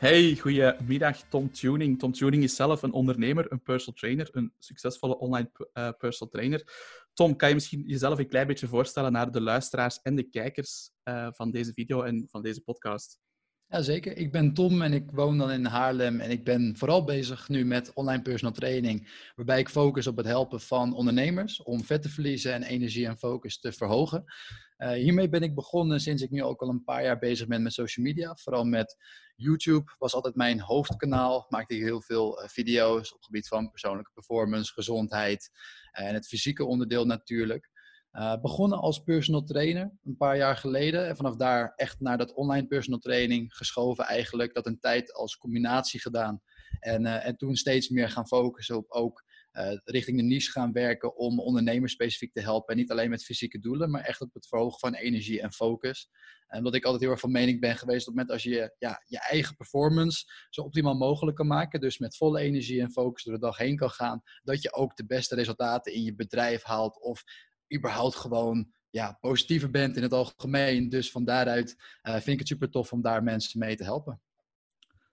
Hey, goedemiddag Tom Tuning. Tom Tuning is zelf een ondernemer, een personal trainer, een succesvolle online uh, personal trainer. Tom, kan je misschien jezelf een klein beetje voorstellen naar de luisteraars en de kijkers uh, van deze video en van deze podcast? Jazeker. Ik ben Tom en ik woon dan in Haarlem en ik ben vooral bezig nu met online personal training, waarbij ik focus op het helpen van ondernemers om vet te verliezen en energie en focus te verhogen. Uh, hiermee ben ik begonnen sinds ik nu ook al een paar jaar bezig ben met social media, vooral met YouTube was altijd mijn hoofdkanaal. Maakte ik heel veel uh, video's op het gebied van persoonlijke performance, gezondheid en het fysieke onderdeel natuurlijk. Uh, begonnen als personal trainer een paar jaar geleden. En vanaf daar echt naar dat online personal training geschoven eigenlijk. Dat een tijd als combinatie gedaan. En, en toen steeds meer gaan focussen op ook richting de niche gaan werken om ondernemers specifiek te helpen. En niet alleen met fysieke doelen, maar echt op het verhogen van energie en focus. En omdat ik altijd heel erg van mening ben geweest op het moment als je ja, je eigen performance zo optimaal mogelijk kan maken. Dus met volle energie en focus door de dag heen kan gaan. Dat je ook de beste resultaten in je bedrijf haalt. Of überhaupt gewoon ja, positiever bent in het algemeen. Dus van daaruit uh, vind ik het super tof om daar mensen mee te helpen.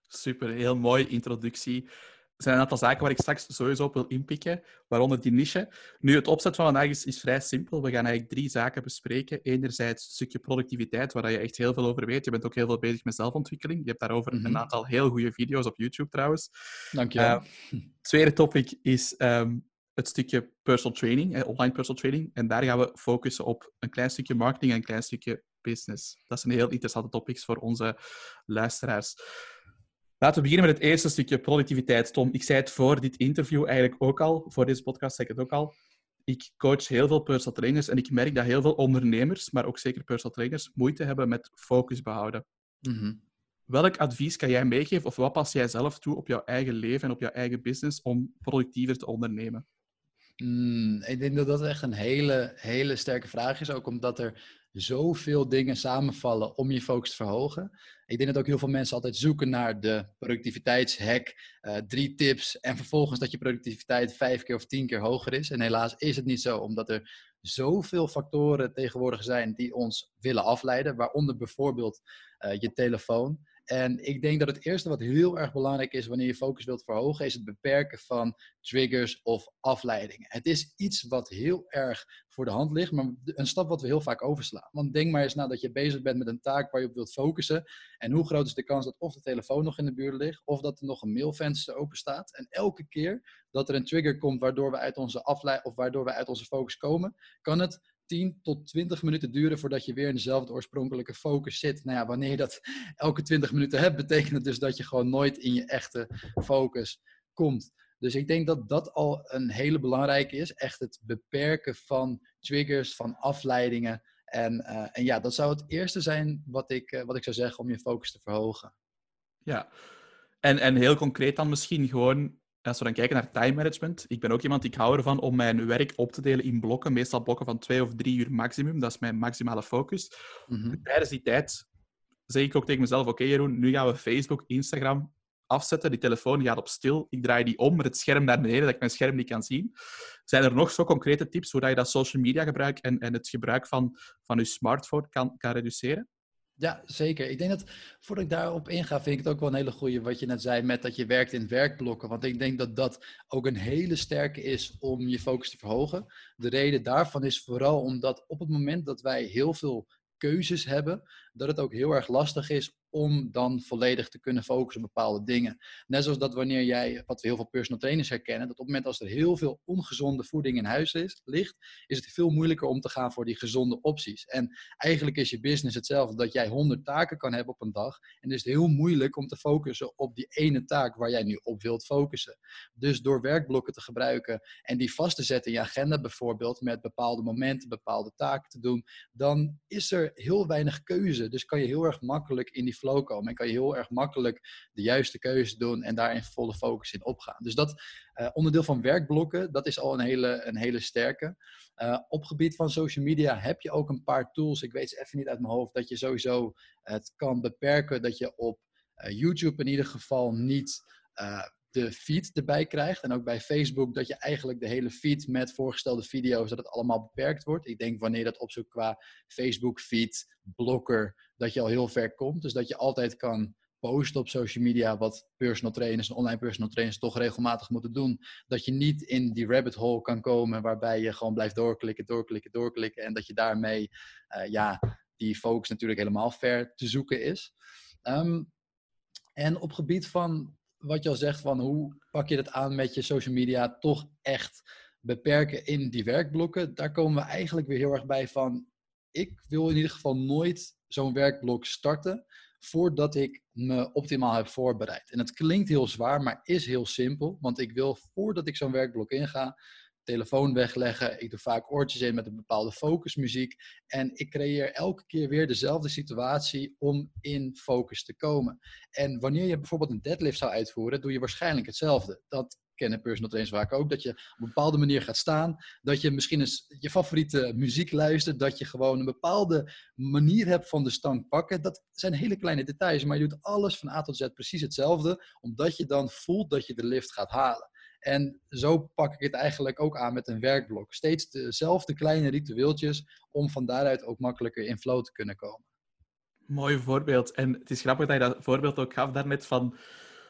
Super, heel mooie introductie. Er zijn een aantal zaken waar ik straks sowieso op wil inpikken, waaronder die niche. Nu, het opzet van vandaag is, is vrij simpel. We gaan eigenlijk drie zaken bespreken. Enerzijds een stukje productiviteit, waar je echt heel veel over weet. Je bent ook heel veel bezig met zelfontwikkeling. Je hebt daarover mm -hmm. een aantal heel goede video's op YouTube trouwens. Dank je. Uh, tweede topic is um, het stukje personal training, eh, online personal training. En daar gaan we focussen op een klein stukje marketing en een klein stukje business. Dat zijn heel interessante topics voor onze luisteraars. Laten we beginnen met het eerste stukje productiviteit. Tom, ik zei het voor dit interview eigenlijk ook al, voor deze podcast zei ik het ook al. Ik coach heel veel personal trainers en ik merk dat heel veel ondernemers, maar ook zeker personal trainers, moeite hebben met focus behouden. Mm -hmm. Welk advies kan jij meegeven of wat pas jij zelf toe op jouw eigen leven en op jouw eigen business om productiever te ondernemen? Mm, ik denk dat dat echt een hele, hele sterke vraag is. Ook omdat er zoveel dingen samenvallen om je focus te verhogen. Ik denk dat ook heel veel mensen altijd zoeken naar de productiviteitshack, uh, drie tips en vervolgens dat je productiviteit vijf keer of tien keer hoger is. En helaas is het niet zo, omdat er zoveel factoren tegenwoordig zijn die ons willen afleiden, waaronder bijvoorbeeld uh, je telefoon. En ik denk dat het eerste wat heel erg belangrijk is wanneer je focus wilt verhogen, is het beperken van triggers of afleidingen. Het is iets wat heel erg voor de hand ligt, maar een stap wat we heel vaak overslaan. Want denk maar eens na dat je bezig bent met een taak waar je op wilt focussen. En hoe groot is de kans dat of de telefoon nog in de buurt ligt, of dat er nog een mailvenster open staat. En elke keer dat er een trigger komt waardoor we uit onze afleiding of waardoor we uit onze focus komen, kan het 10 tot 20 minuten duren voordat je weer in dezelfde oorspronkelijke focus zit. Nou ja, wanneer je dat elke 20 minuten hebt, betekent het dus dat je gewoon nooit in je echte focus komt. Dus ik denk dat dat al een hele belangrijke is. Echt het beperken van triggers, van afleidingen. En, uh, en ja, dat zou het eerste zijn wat ik, uh, wat ik zou zeggen om je focus te verhogen. Ja, en, en heel concreet dan misschien gewoon als we dan kijken naar time management, ik ben ook iemand, ik hou ervan om mijn werk op te delen in blokken, meestal blokken van twee of drie uur maximum. Dat is mijn maximale focus. Mm -hmm. Tijdens die tijd zeg ik ook tegen mezelf, oké okay, Jeroen, nu gaan we Facebook, Instagram afzetten. Die telefoon gaat op stil. Ik draai die om met het scherm naar beneden, dat ik mijn scherm niet kan zien. Zijn er nog zo concrete tips hoe je dat social media gebruik en, en het gebruik van, van je smartphone kan, kan reduceren? Ja, zeker. Ik denk dat, voordat ik daarop inga, vind ik het ook wel een hele goede wat je net zei met dat je werkt in werkblokken. Want ik denk dat dat ook een hele sterke is om je focus te verhogen. De reden daarvan is vooral omdat op het moment dat wij heel veel keuzes hebben, dat het ook heel erg lastig is om dan volledig te kunnen focussen op bepaalde dingen. Net zoals dat wanneer jij, wat we heel veel personal trainers herkennen, dat op het moment als er heel veel ongezonde voeding in huis is, ligt, is het veel moeilijker om te gaan voor die gezonde opties. En eigenlijk is je business hetzelfde, dat jij 100 taken kan hebben op een dag. En is het heel moeilijk om te focussen op die ene taak waar jij nu op wilt focussen. Dus door werkblokken te gebruiken en die vast te zetten in je agenda bijvoorbeeld, met bepaalde momenten, bepaalde taken te doen, dan is er heel weinig keuze. Dus kan je heel erg makkelijk in die flow komen. En kan je heel erg makkelijk de juiste keuze doen en daarin volle focus in opgaan. Dus dat uh, onderdeel van werkblokken, dat is al een hele, een hele sterke. Uh, op gebied van social media heb je ook een paar tools. Ik weet ze even niet uit mijn hoofd. Dat je sowieso het kan beperken dat je op uh, YouTube in ieder geval niet de feed erbij krijgt. En ook bij Facebook dat je eigenlijk de hele feed met voorgestelde video's, dat het allemaal beperkt wordt. Ik denk wanneer dat opzoekt qua Facebook feed, blokker, dat je al heel ver komt. Dus dat je altijd kan posten op social media, wat personal trainers en online personal trainers toch regelmatig moeten doen. Dat je niet in die rabbit hole kan komen waarbij je gewoon blijft doorklikken, doorklikken, doorklikken. En dat je daarmee, uh, ja, die focus natuurlijk helemaal ver te zoeken is. Ehm, en op gebied van wat je al zegt, van hoe pak je dat aan met je social media, toch echt beperken in die werkblokken. Daar komen we eigenlijk weer heel erg bij van, ik wil in ieder geval nooit zo'n werkblok starten voordat ik me optimaal heb voorbereid. En het klinkt heel zwaar, maar is heel simpel. Want ik wil voordat ik zo'n werkblok inga, telefoon wegleggen. Ik doe vaak oortjes in met een bepaalde focusmuziek. En ik creëer elke keer weer dezelfde situatie om in focus te komen. En wanneer je bijvoorbeeld een deadlift zou uitvoeren, doe je waarschijnlijk hetzelfde. Dat kennen personal trainers vaak ook, dat je op een bepaalde manier gaat staan, dat je misschien eens je favoriete muziek luistert, dat je gewoon een bepaalde manier hebt van de stang pakken. Dat zijn hele kleine details, maar je doet alles van A tot Z precies hetzelfde, omdat je dan voelt dat je de lift gaat halen. En zo pak ik het eigenlijk ook aan met een werkblok. Steeds dezelfde kleine ritueeltjes om van daaruit ook makkelijker in flow te kunnen komen. Mooi voorbeeld. En het is grappig dat je dat voorbeeld ook gaf daarnet van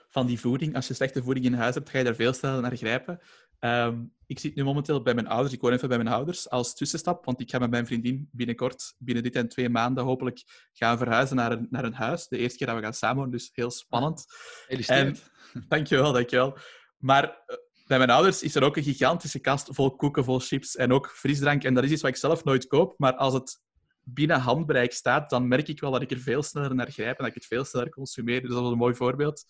van die voeding. Als je slechte voeding in huis hebt, ga je daar veel sneller naar grijpen. Ehm, ik zit nu momenteel bij mijn ouders. Ik woon even bij mijn ouders als tussenstap, want ik ga met mijn vriendin binnenkort, binnen dit en twee maanden, hopelijk gaan verhuizen naar een, naar een huis. De eerste keer dat we gaan samenwonen, dus heel spannend. Gefeliciteerd. Dankjewel, dankjewel. Maar eh, bij mijn ouders is er ook een gigantische kast vol koeken, vol chips en ook frisdrank. En dat is iets wat ik zelf nooit koop, maar als het binnen handbereik staat, dan merk ik wel dat ik er veel sneller naar grijp en dat ik het veel sneller consumeer. Dus dat was een mooi voorbeeld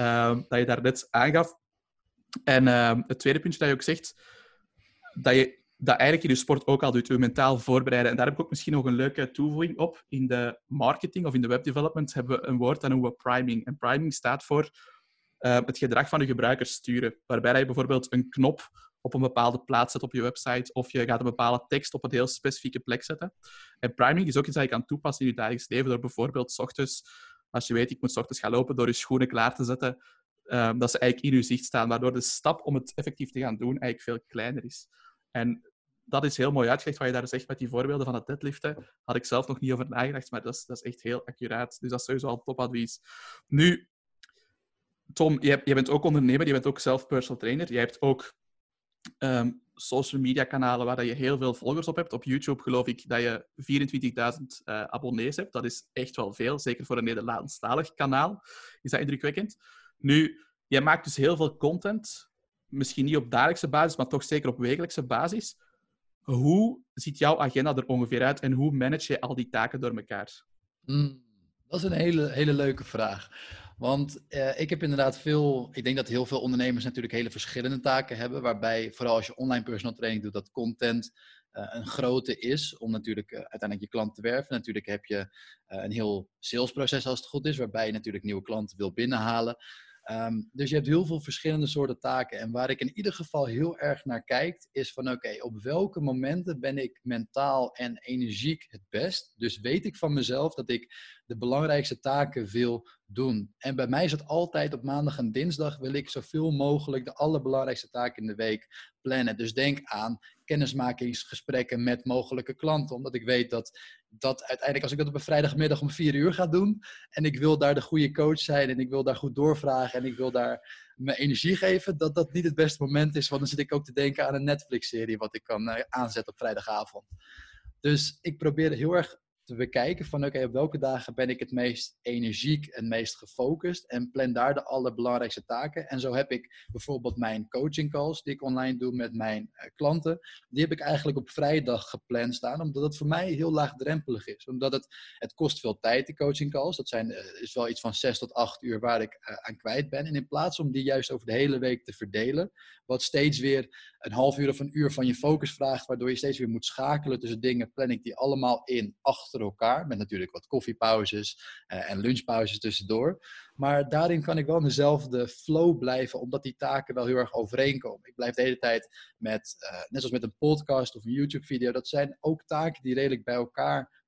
uh, dat je daar net aangaf. En ehm, het tweede puntje dat je ook zegt, dat je dat eigenlijk in je sport ook al doet, je mentaal voorbereiden. En daar heb ik ook misschien nog een leuke toevoeging op. In de marketing of in de webdevelopment hebben we een woord dat noemen we priming. En priming staat voor uh, het gedrag van de gebruikers sturen. Waarbij je bijvoorbeeld een knop op een bepaalde plaats zet op je website, of je gaat een bepaalde tekst op een heel specifieke plek zetten. En priming is ook iets dat je kan toepassen in je dagelijks leven, door bijvoorbeeld ochtends als je weet, ik moet ochtends gaan lopen door je schoenen klaar te zetten, um, dat ze eigenlijk in je zicht staan, waardoor de stap om het effectief te gaan doen eigenlijk veel kleiner is. En dat is heel mooi uitgelegd wat je daar zegt met die voorbeelden van het deadliften. Had ik zelf nog niet over nagedacht, maar dat is, dat is echt heel accuraat. Dus dat is sowieso al topadvies. Nu, Tom, je, bent ook ondernemer, je bent ook zelf personal trainer. Je hebt ook ehm, social media kanalen waar je heel veel volgers op hebt. Op YouTube geloof ik dat je 24.000 uh, eh, abonnees hebt. Dat is echt wel veel, zeker voor een Nederlandstalig kanaal. Is dat indrukwekkend? Nu, jij maakt dus heel veel content. Misschien niet op dagelijkse basis, maar toch zeker op wekelijkse basis. Hoe ziet jouw agenda er ongeveer uit en hoe manage je al die taken door elkaar? Hmm, dat is een hele, hele leuke vraag. Want uh, ik heb inderdaad veel, ik denk dat heel veel ondernemers natuurlijk hele verschillende taken hebben, waarbij vooral als je online personal training doet, dat content uh, een grote is om natuurlijk uh, uiteindelijk je klant te werven. Natuurlijk heb je een heel salesproces als het goed is, waarbij je natuurlijk nieuwe klanten wil binnenhalen. Um, dus je hebt heel veel verschillende soorten taken. En waar ik in ieder geval heel erg naar kijk, is van oké, op welke momenten ben ik mentaal en energiek het best? Dus weet ik van mezelf dat ik de belangrijkste taken wil doen. En bij mij is het altijd op maandag en dinsdag wil ik zoveel mogelijk de allerbelangrijkste taken in de week plannen. Dus denk aan kennismakingsgesprekken met mogelijke klanten. Omdat ik weet dat dat uiteindelijk, als ik dat op een vrijdagmiddag om vier uur ga doen. en ik wil daar de goede coach zijn. en ik wil daar goed doorvragen. en ik wil daar mijn energie geven. dat dat niet het beste moment is. Want dan zit ik ook te denken aan een Netflix-serie. wat ik kan uh, aanzetten op vrijdagavond. Dus ik probeer heel erg te bekijken van oké, op welke dagen ben ik het meest energiek en meest gefocust en plan daar de allerbelangrijkste taken. En zo heb ik bijvoorbeeld mijn coaching calls die ik online doe met mijn uh, klanten. Die heb ik eigenlijk op vrijdag gepland staan, omdat het voor mij heel laagdrempelig is. Omdat het, het kost veel tijd, die coaching calls. Dat zijn, uh, is wel iets van zes tot acht uur waar ik uh, aan kwijt ben. En in plaats om die juist over de hele week te verdelen, wat steeds weer een half uur of een uur van je focus vraagt, waardoor je steeds weer moet schakelen tussen dingen, plan ik die allemaal in achter elkaar, met natuurlijk wat koffiepauzes uh, en lunchpauzes tussendoor. Maar daarin kan ik wel in dezelfde flow blijven, omdat die taken wel heel erg overeenkomen. Ik blijf de hele tijd met, uh, net zoals met een podcast of een YouTube-video, dat zijn ook taken die redelijk bij elkaar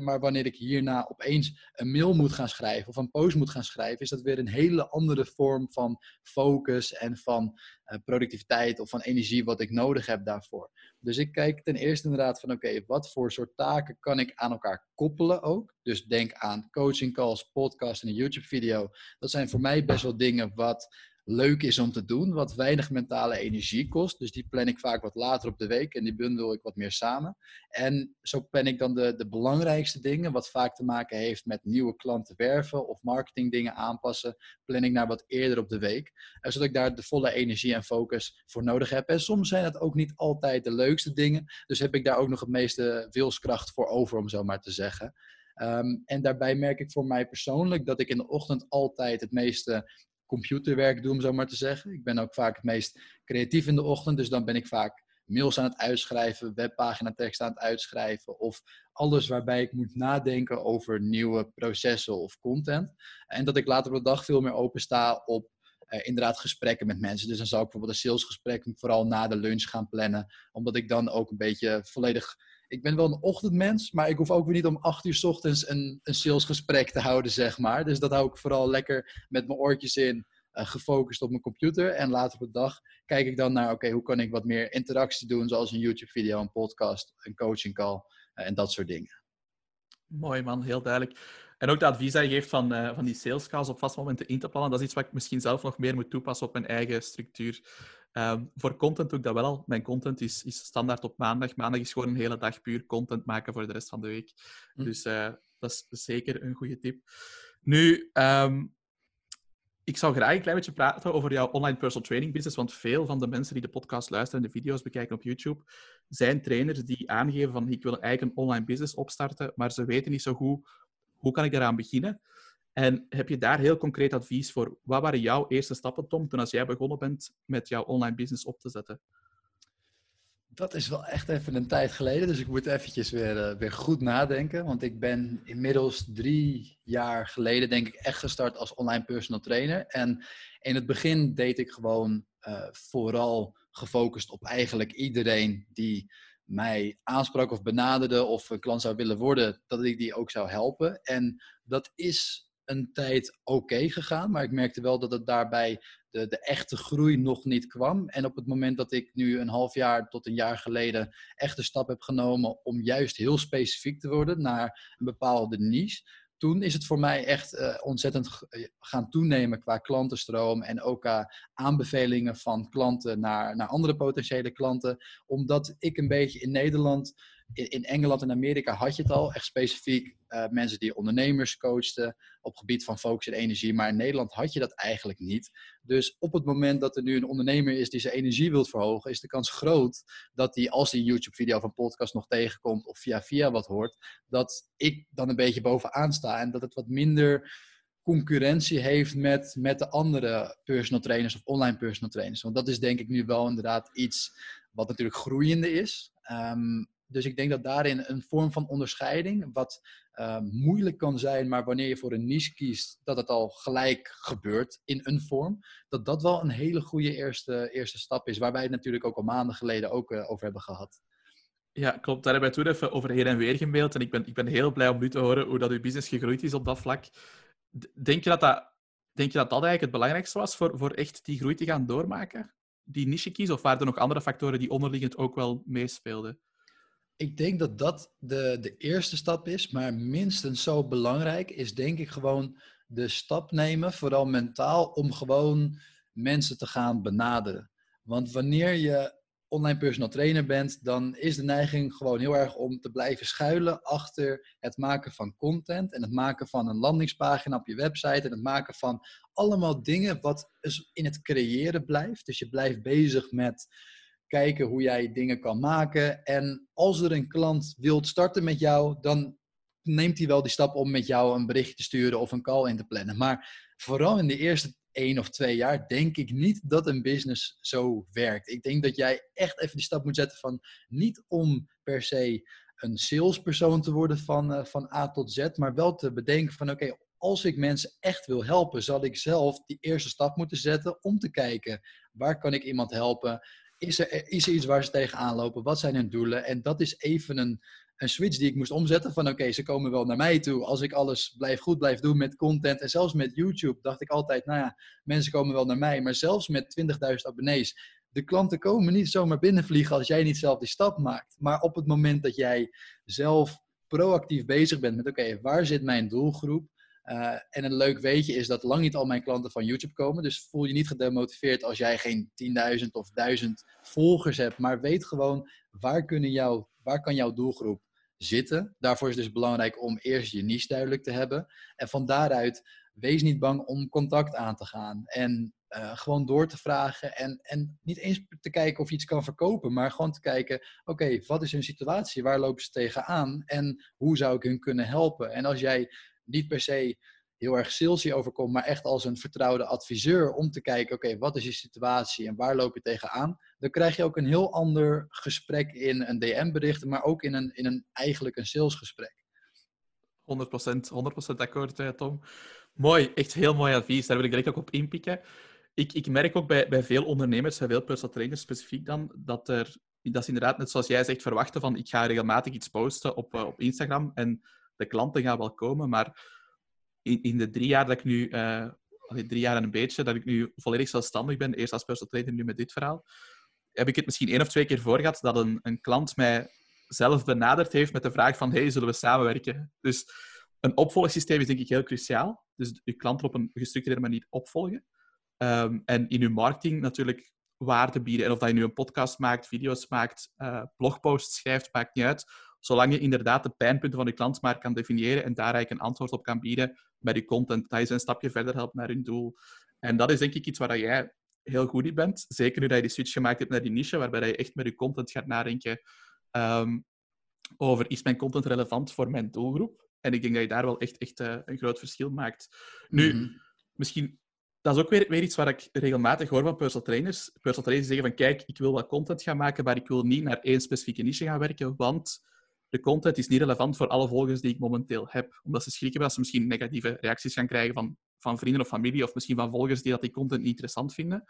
Maar wanneer ik hierna opeens een mail moet gaan schrijven of een post moet gaan schrijven, is dat weer een hele andere vorm van focus en van uh, productiviteit of van energie wat ik nodig heb daarvoor. Dus ik kijk ten eerste inderdaad van oké, wat voor soort taken kan ik aan elkaar koppelen ook. Dus denk aan coaching calls, podcast en een YouTube video. Dat zijn voor mij best wel dingen wat leuk is om te doen, wat weinig mentale energie kost. Dus die plan ik vaak wat later op de week en die bundel ik wat meer samen. En zo plan ik dan de, de belangrijkste dingen, wat vaak te maken heeft met nieuwe klanten werven of marketingdingen aanpassen, plan ik naar wat eerder op de week. Eh, zodat ik daar de volle energie en focus voor nodig heb. En soms zijn het ook niet altijd de leukste dingen, dus heb ik daar ook nog het meeste wilskracht voor over, om zo maar te zeggen. Ehm, en daarbij merk ik voor mij persoonlijk dat ik in de ochtend altijd het meeste computerwerk doe, om zo maar te zeggen. Ik ben ook vaak het meest creatief in de ochtend, dus dan ben ik vaak mails aan het uitschrijven, webpagina tekst aan het uitschrijven of alles waarbij ik moet nadenken over nieuwe processen of content. En dat ik later op de dag veel meer opensta op uh, inderdaad gesprekken met mensen. Dus dan zou ik bijvoorbeeld een salesgesprek vooral na de lunch gaan plannen, omdat ik dan ook een beetje volledig ik ben wel een ochtendmens, maar ik hoef ook weer niet om acht uur s ochtends een, een salesgesprek te houden, zeg maar. Dus dat hou ik vooral lekker met mijn oortjes in, uh, gefocust op mijn computer. En later op de dag kijk ik dan naar, oké, hoe kan ik wat meer interactie doen, zoals een YouTube-video, een podcast, een coaching call uh, en dat soort dingen. Mooi man, heel duidelijk. En ook de advies dat je geeft van, uh, van die salescalls op vast momenten in te plannen, dat is iets wat ik misschien zelf nog meer moet toepassen op mijn eigen structuur. Ehm, voor content doe ik dat wel al. Mijn content is, is standaard op maandag. Maandag is gewoon een hele dag puur content maken voor de rest van de week. Hm. Dus uh, dat is zeker een goede tip. Nu, um, ik zou graag een klein beetje praten over jouw online personal training business, want veel van de mensen die de podcast luisteren en de video's bekijken op YouTube, zijn trainers die aangeven van ik wil een eigen online business opstarten, maar ze weten niet zo goed hoe kan ik daaraan beginnen. En heb je daar heel concreet advies voor? Wat waren jouw eerste stappen, Tom, toen als jij begonnen bent met jouw online business op te zetten? Dat is wel echt even een tijd geleden, dus ik moet eventjes weer, uh, weer goed nadenken. Want ik ben inmiddels drie jaar geleden, denk ik, echt gestart als online personal trainer. En in het begin deed ik gewoon uh, vooral gefocust op eigenlijk iedereen die mij aansprak of benaderde of klant zou willen worden, dat ik die ook zou helpen. En dat is een tijd oké gegaan, maar ik merkte wel dat het daarbij de, de echte groei nog niet kwam. En op het moment dat ik nu een half jaar tot een jaar geleden echt de stap heb genomen om juist heel specifiek te worden naar een bepaalde niche, toen is het voor mij echt uh, ontzettend eh, gaan toenemen qua klantenstroom en ook aanbevelingen van klanten naar, naar andere potentiële klanten. Omdat ik een beetje in Nederland in, Engeland en Amerika had je het al, echt specifiek uh, mensen die ondernemers coachten op gebied van focus en energie. Maar in Nederland had je dat eigenlijk niet. Dus op het moment dat er nu een ondernemer is die zijn energie wilt verhogen, is de kans groot dat hij, als hij een YouTube-video of een podcast nog tegenkomt of via via wat hoort, dat ik dan een beetje bovenaan sta en dat het wat minder concurrentie heeft met, met de andere personal trainers of online personal trainers. Want dat is denk ik nu wel inderdaad iets wat natuurlijk groeiende is. Um, dus ik denk dat daarin een vorm van onderscheiding, wat uh, moeilijk kan zijn, maar wanneer je voor een niche kiest, dat het al gelijk gebeurt in een vorm, dat dat wel een hele goede eerste, eerste stap is, waar wij het natuurlijk ook al maanden geleden ook uh, over hebben gehad. Ja, klopt. Daar hebben wij toen even over heen en weer gemaild. En ik ben, ik ben heel blij om nu te horen hoe dat uw business gegroeid is op dat vlak. Denk je dat dat, denk je dat, dat eigenlijk het belangrijkste was voor, voor echt die groei te gaan doormaken? Die niche kiezen? Of waren er nog andere factoren die onderliggend ook wel meespeelden? Ik denk dat dat de, de eerste stap is, maar minstens zo belangrijk is denk ik gewoon de stap nemen, vooral mentaal, om gewoon mensen te gaan benaderen. Want wanneer je online personal trainer bent, dan is de neiging gewoon heel erg om te blijven schuilen achter het maken van content en het maken van een landingspagina op je website en het maken van allemaal dingen wat dus in het creëren blijft. Dus je blijft bezig met kijken hoe jij dingen kan maken. En als er een klant wilt starten met jou, dan neemt hij wel die stap om met jou een bericht te sturen of een call in te plannen. Maar vooral in de eerste één of twee jaar denk ik niet dat een business zo werkt. Ik denk dat jij echt even die stap moet zetten van niet om per se een salespersoon te worden van, uh, van A tot Z, maar wel te bedenken van oké, als ik mensen echt wil helpen, zal ik zelf die eerste stap moeten zetten om te kijken waar kan ik iemand helpen is er, is er iets waar ze tegenaan lopen? Wat zijn hun doelen? En dat is even een, een switch die ik moest omzetten van oké, ze komen wel naar mij toe. Als ik alles blijf goed blijf doen met content en zelfs met YouTube dacht ik altijd, nou ja, mensen komen wel naar mij. Maar zelfs met 20.000 abonnees, de klanten komen niet zomaar binnenvliegen als jij niet zelf die stap maakt. Maar op het moment dat jij zelf proactief bezig bent met oké, waar zit mijn doelgroep? Uh, en een leuk weetje is dat lang niet al mijn klanten van YouTube komen. Dus voel je niet gedemotiveerd als jij geen 10.000 of 1000 volgers hebt. Maar weet gewoon waar, kunnen jou, waar kan jouw doelgroep zitten. Daarvoor is het dus belangrijk om eerst je niche duidelijk te hebben. En van daaruit, wees niet bang om contact aan te gaan. En uh, gewoon door te vragen. En, en niet eens te kijken of je iets kan verkopen, maar gewoon te kijken: oké, wat is hun situatie? Waar lopen ze tegenaan? En hoe zou ik hun kunnen helpen? En als jij niet per se heel erg salesy overkomt, maar echt als een vertrouwde adviseur om te kijken: oké, wat is je situatie en waar loop je tegenaan? Dan krijg je ook een heel ander gesprek in een DM-bericht, maar ook in een, in een eigenlijk een salesgesprek. 100%, 100% akkoord, eh, Tom. Mooi, echt heel mooi advies. Daar wil ik direct ook op inpikken. Ik, ik merk ook bij, bij veel ondernemers, bij veel personal trainers specifiek dan, dat er dat is inderdaad, net zoals jij zegt, verwachten van ik ga regelmatig iets posten op, uh, op Instagram en de klanten gaan wel komen, maar in, in de drie jaar dat ik nu, uh, drie jaar en een beetje, dat ik nu volledig zelfstandig ben, eerst als personal trainer, nu met dit verhaal, heb ik het misschien één of twee keer voor gehad dat een, een klant mij zelf benaderd heeft met de vraag van hey, zullen we samenwerken? Dus een opvolgsysteem is denk ik heel cruciaal. Dus je klanten op een gestructureerde manier opvolgen. Um, en in je marketing natuurlijk waarde bieden. En of dat je nu een podcast maakt, video's maakt, uh, blogposts schrijft, maakt niet uit. Zolang je inderdaad de pijnpunten van je klant maar kan definiëren en daar eigenlijk een antwoord op kan bieden met je content, dat je ze een stapje verder helpt naar hun doel. En dat is denk ik iets waar jij heel goed in bent. Zeker nu dat je die switch gemaakt hebt naar die niche, waarbij je echt met je content gaat nadenken um, over is mijn content relevant voor mijn doelgroep? En ik denk dat je daar wel echt, echt uh, een groot verschil maakt. Nu, mm -hmm. misschien dat is ook weer, weer iets waar ik regelmatig hoor van personal trainers. Personal trainers zeggen van, kijk, ik wil wat content gaan maken, maar ik wil niet naar één specifieke niche gaan werken, want de content is niet relevant voor alle volgers die ik momenteel heb. Omdat ze schrikken dat ze misschien negatieve reacties gaan krijgen van, van vrienden of familie, of misschien van volgers die dat die content niet interessant vinden.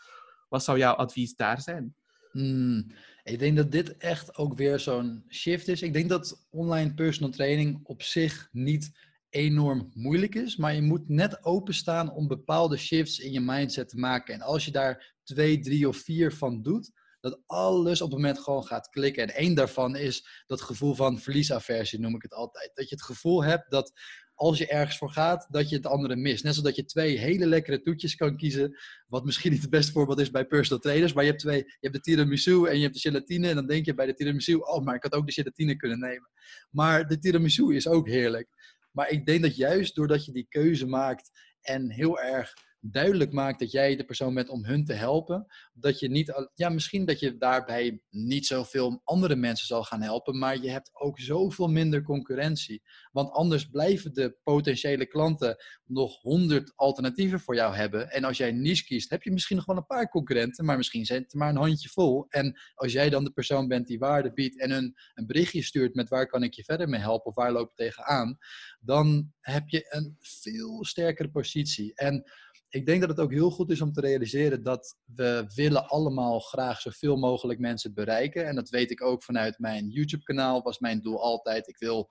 Wat zou jouw advies daar zijn? Hmm, ik denk dat dit echt ook weer zo'n shift is. Ik denk dat online personal training op zich niet enorm moeilijk is, maar je moet net openstaan om bepaalde shifts in je mindset te maken. En als je daar twee, drie of vier van doet, dat alles op het moment gewoon gaat klikken. En één daarvan is dat gevoel van verliesaversie, noem ik het altijd. Dat je het gevoel hebt dat als je ergens voor gaat, dat je het andere mist. Net zoals dat je twee hele lekkere toetjes kan kiezen, wat misschien niet het beste voorbeeld is bij personal trainers, maar je hebt twee, je hebt de tiramisu en je hebt de gelatine en dan denk je bij de tiramisu, oh, maar ik had ook de gelatine kunnen nemen. Maar de tiramisu is ook heerlijk. Maar ik denk dat juist doordat je die keuze maakt en heel erg duidelijk maakt dat jij de persoon bent om hun te helpen, dat je niet, ja, misschien dat je daarbij niet zoveel andere mensen zal gaan helpen, maar je hebt ook zoveel minder concurrentie. Want anders blijven de potentiële klanten nog honderd alternatieven voor jou hebben. En als jij niche kiest, heb je misschien nog wel een paar concurrenten, maar misschien zijn het maar een handje vol. En als jij dan de persoon bent die waarde biedt en een, een berichtje stuurt met waar kan ik je verder mee helpen of waar loop je tegenaan, dan heb je een veel sterkere positie. En ik denk dat het ook heel goed is om te realiseren dat we willen allemaal graag zoveel mogelijk mensen bereiken. En dat weet ik ook vanuit mijn YouTube-kanaal. Was mijn doel altijd: ik wil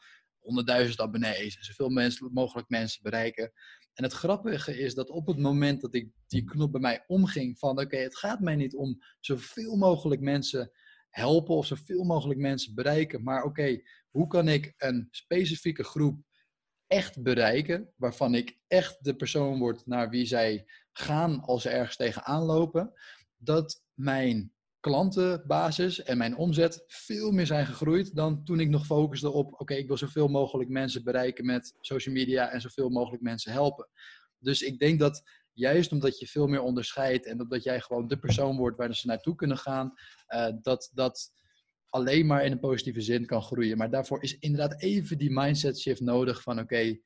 100.000 abonnees en zoveel mogelijk mensen bereiken. En het grappige is dat op het moment dat ik die knop bij mij omging van oké, het gaat mij niet om zoveel mogelijk mensen helpen of zoveel mogelijk mensen bereiken, maar oké, hoe kan ik een specifieke groep echt bereiken, waarvan ik echt de persoon word naar wie zij gaan als ze ergens tegenaan lopen, dat mijn klantenbasis en mijn omzet veel meer zijn gegroeid dan toen ik nog focuste op, oké, ik wil zoveel mogelijk mensen bereiken met social media en zoveel mogelijk mensen helpen. Dus ik denk dat juist omdat je veel meer onderscheidt en omdat jij gewoon de persoon wordt waar ze naartoe kunnen gaan, uh, dat dat alleen maar in een positieve zin kan groeien. Maar daarvoor is inderdaad even die mindset shift nodig van oké,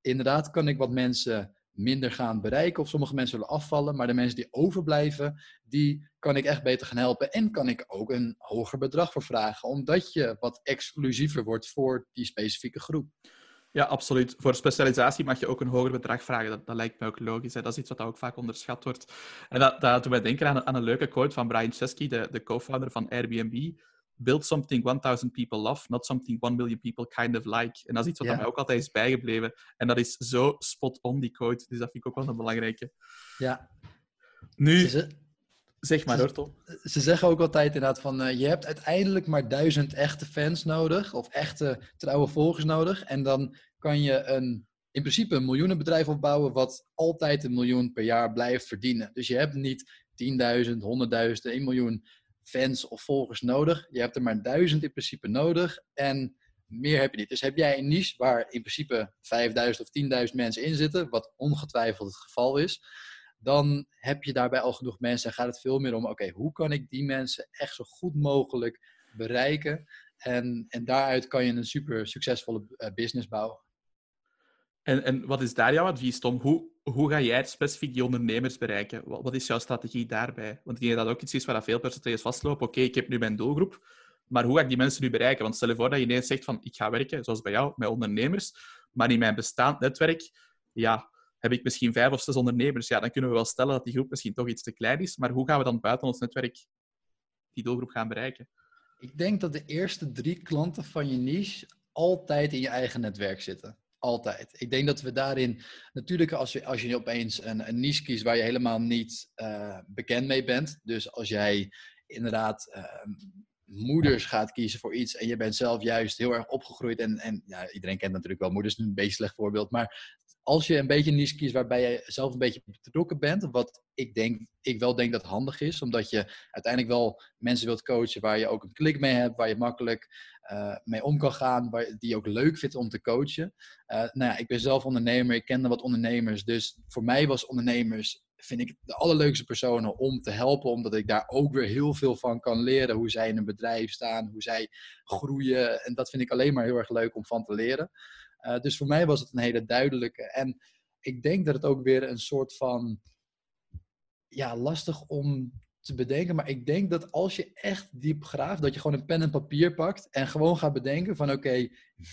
inderdaad kan ik wat mensen minder gaan bereiken of sommige mensen zullen afvallen, maar de mensen die overblijven, die kan ik echt beter gaan helpen en kan ik ook een hoger bedrag voor vragen, omdat je wat exclusiever wordt voor die specifieke groep. Ja, absoluut. Voor specialisatie mag je ook een hoger bedrag vragen. Dat, dat lijkt me ook logisch. Hè. Dat is iets wat ook vaak onderschat wordt. En dat, dat doet denken aan, aan een leuke quote van Brian Chesky, de, de co-founder van Airbnb build something 1000 people love, not something 1 million people kind of like. En dat is iets wat mij ook altijd is bijgebleven. En dat is zo spot on, die quote. Dus dat vind ik ook wel een belangrijke. Ja. Nu, zeg maar, hoor, Ze zeggen ook altijd inderdaad van, uh, je hebt uiteindelijk maar duizend echte fans nodig, of echte trouwe volgers nodig. En dan kan je een, in principe een miljoenenbedrijf opbouwen wat altijd een miljoen per jaar blijft verdienen. Dus je hebt niet 10.000, 100.000, 1 miljoen fans of volgers nodig. Je hebt er maar duizend in principe nodig en meer heb je niet. Dus heb jij een niche waar in principe 5000 of 10.000 mensen in zitten, wat ongetwijfeld het geval is, dan heb je daarbij al genoeg mensen en gaat het veel meer om, oké, hoe kan ik die mensen echt zo goed mogelijk bereiken? En, en daaruit kan je een super succesvolle eh, business bouwen. En, en wat is daar jouw advies, Tom? Hoe, hoe ga jij specifiek die ondernemers bereiken? Wat, wat, is jouw strategie daarbij? Want ik denk dat ook iets is waar veel percentages vastlopen. Oké, ik heb nu mijn doelgroep, maar hoe ga ik die mensen nu bereiken? Want stel je voor dat je ineens zegt van, ik ga werken, zoals bij jou, met ondernemers, maar in mijn bestaand netwerk, ja, heb ik misschien vijf of zes ondernemers. Ja, dan kunnen we wel stellen dat die groep misschien toch iets te klein is, maar hoe gaan we dan buiten ons netwerk die doelgroep gaan bereiken? Ik denk dat de eerste drie klanten van je niche altijd in je eigen netwerk zitten. Altijd. Ik denk dat we daarin, natuurlijk als je, als je opeens een, een niche kiest waar je helemaal niet uh, bekend mee bent. Dus als jij inderdaad uh, moeders gaat kiezen voor iets en je bent zelf juist heel erg opgegroeid. En, en ja, iedereen kent natuurlijk wel moeders, een beetje slecht voorbeeld. Maar als je een beetje een niche kiest waarbij je zelf een beetje betrokken bent, wat ik, denk, ik wel denk dat handig is, omdat je uiteindelijk wel mensen wilt coachen waar je ook een klik mee hebt, waar je makkelijk uh, mee om kan gaan, waar, die ook leuk vindt om te coachen. Uh, nou ja, ik ben zelf ondernemer, ik kende wat ondernemers, dus voor mij was ondernemers vind ik de allerleukste personen om te helpen, omdat ik daar ook weer heel veel van kan leren. Hoe zij in een bedrijf staan, hoe zij groeien. En dat vind ik alleen maar heel erg leuk om van te leren. Uh, dus voor mij was het een hele duidelijke. En ik denk dat het ook weer een soort van. Ja, lastig om te bedenken. Maar ik denk dat als je echt diep graaft, dat je gewoon een pen en papier pakt en gewoon gaat bedenken van oké,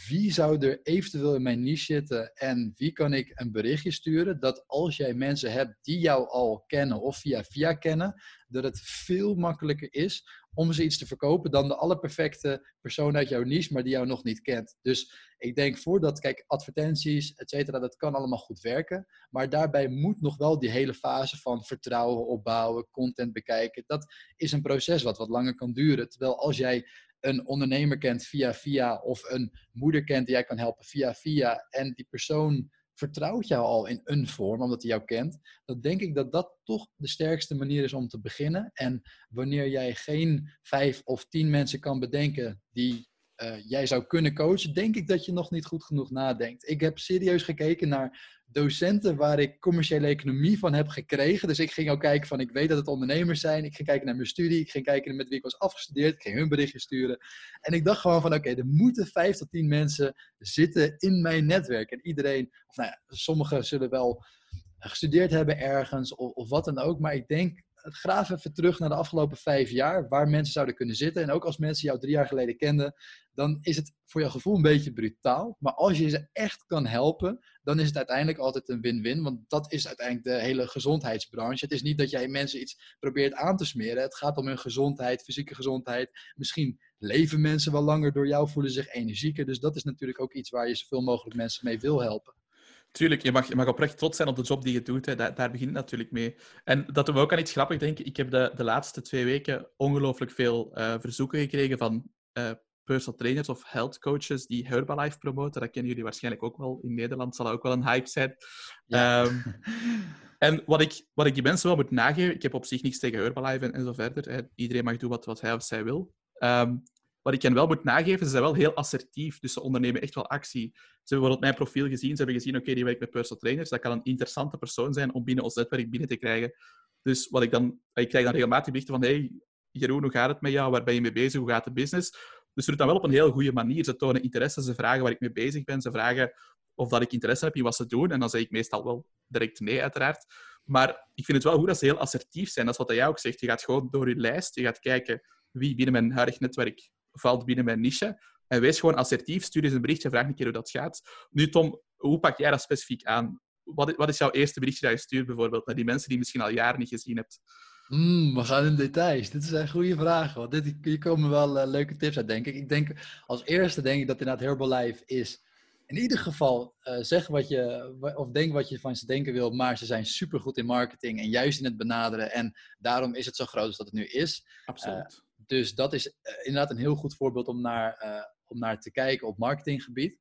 wie zou er eventueel in mijn niche zitten en wie kan ik een berichtje sturen? Dat als jij mensen hebt die jou al kennen of via via kennen, dat het veel makkelijker is om ze iets te verkopen dan de allerperfecte persoon uit jouw niche, maar die jou nog niet kent. Dus ik denk voordat, kijk, advertenties, et cetera, dat kan allemaal goed werken. Maar daarbij moet nog wel die hele fase van vertrouwen opbouwen, content bekijken. Dat is een proces wat wat langer kan duren. Terwijl als jij een ondernemer kent via via of een moeder kent die jij kan helpen via via en die persoon vertrouwt jou al in een vorm, omdat hij jou kent, dan denk ik dat dat toch de sterkste manier is om te beginnen. En wanneer jij geen vijf of tien mensen kan bedenken die uh, jij zou kunnen coachen, denk ik dat je nog niet goed genoeg nadenkt. Ik heb serieus gekeken naar docenten waar ik commerciële economie van heb gekregen. Dus ik ging ook kijken van, ik weet dat het ondernemers zijn. Ik ging kijken naar mijn studie. Ik ging kijken met wie ik was afgestudeerd. Ik ging hun berichtje sturen. En ik dacht gewoon van, oké, er moeten vijf tot tien mensen zitten in mijn netwerk. En iedereen, of nou sommigen zullen wel gestudeerd hebben ergens of, of wat dan ook. Maar ik denk graaf even terug naar de afgelopen vijf jaar, waar mensen zouden kunnen zitten. En ook als mensen jou drie jaar geleden kenden, dan is het voor jouw gevoel een beetje brutaal. Maar als je ze echt kan helpen, dan is het uiteindelijk altijd een win-win. Want dat is uiteindelijk de hele gezondheidsbranche. Het is niet dat jij mensen iets probeert aan te smeren. Het gaat om hun gezondheid, fysieke gezondheid. Misschien leven mensen wel langer door jou, voelen zich energieker. Dus dat is natuurlijk ook iets waar je zoveel mogelijk mensen mee wil helpen. Tuurlijk, je mag, je mag oprecht trots zijn op de job die je doet. Hè. Daar, begint het natuurlijk mee. En dat doen we ook aan iets grappigs denken. Ik heb de, de laatste twee weken ongelooflijk veel uh, verzoeken gekregen van uh, personal trainers of health coaches die Herbalife promoten. Dat kennen jullie waarschijnlijk ook wel. In Nederland zal dat ook wel een hype zijn. Ja. Um, en wat ik, wat ik die mensen wel moet nageven, ik heb op zich niks tegen Herbalife en, en zo verder. Hè. Iedereen mag doen wat, wat hij of zij wil. Um, wat ik hen wel moet nageven, ze zijn wel heel assertief. Dus ze ondernemen echt wel actie. Ze hebben bijvoorbeeld mijn profiel gezien. Ze hebben gezien, oké, die werkt met personal trainers. Dat kan een interessante persoon zijn om binnen ons netwerk binnen te krijgen. Dus wat ik dan... Ik krijg dan regelmatig berichten van, hey, Jeroen, hoe gaat het met jou? Waar ben je mee bezig? Hoe gaat de business? Dus ze doen dat wel op een heel goede manier. Ze tonen interesse, ze vragen waar ik mee bezig ben. Ze vragen of dat ik interesse heb in wat ze doen. En dan zeg ik meestal wel direct nee, uiteraard. Maar ik vind het wel goed dat ze heel assertief zijn. Dat is wat jij ook zegt. Je gaat gewoon door je lijst, je gaat kijken wie binnen mijn huidig netwerk valt binnen mijn niche. En wees gewoon assertief, stuur eens een berichtje, vraag een keer hoe dat gaat. Nu, Tom, hoe pak jij dat specifiek aan? Wat, wat is jouw eerste berichtje dat je stuurt, bijvoorbeeld, naar die mensen die je misschien al jaren niet gezien hebt? Mm, we gaan in details. Dit zijn goede vragen. Want dit, hier komen wel uh, leuke tips uit, denk ik. Ik denk als eerste denk ik dat inderdaad Herbalife is. In ieder geval uh, zeg wat je, of denk wat je van ze denken wil, maar ze zijn supergoed in marketing en juist in het benaderen. En daarom is het zo groot als dat het nu is. Absoluut. Uh, dus dat is inderdaad een heel goed voorbeeld om naar, om naar te kijken op marketinggebied.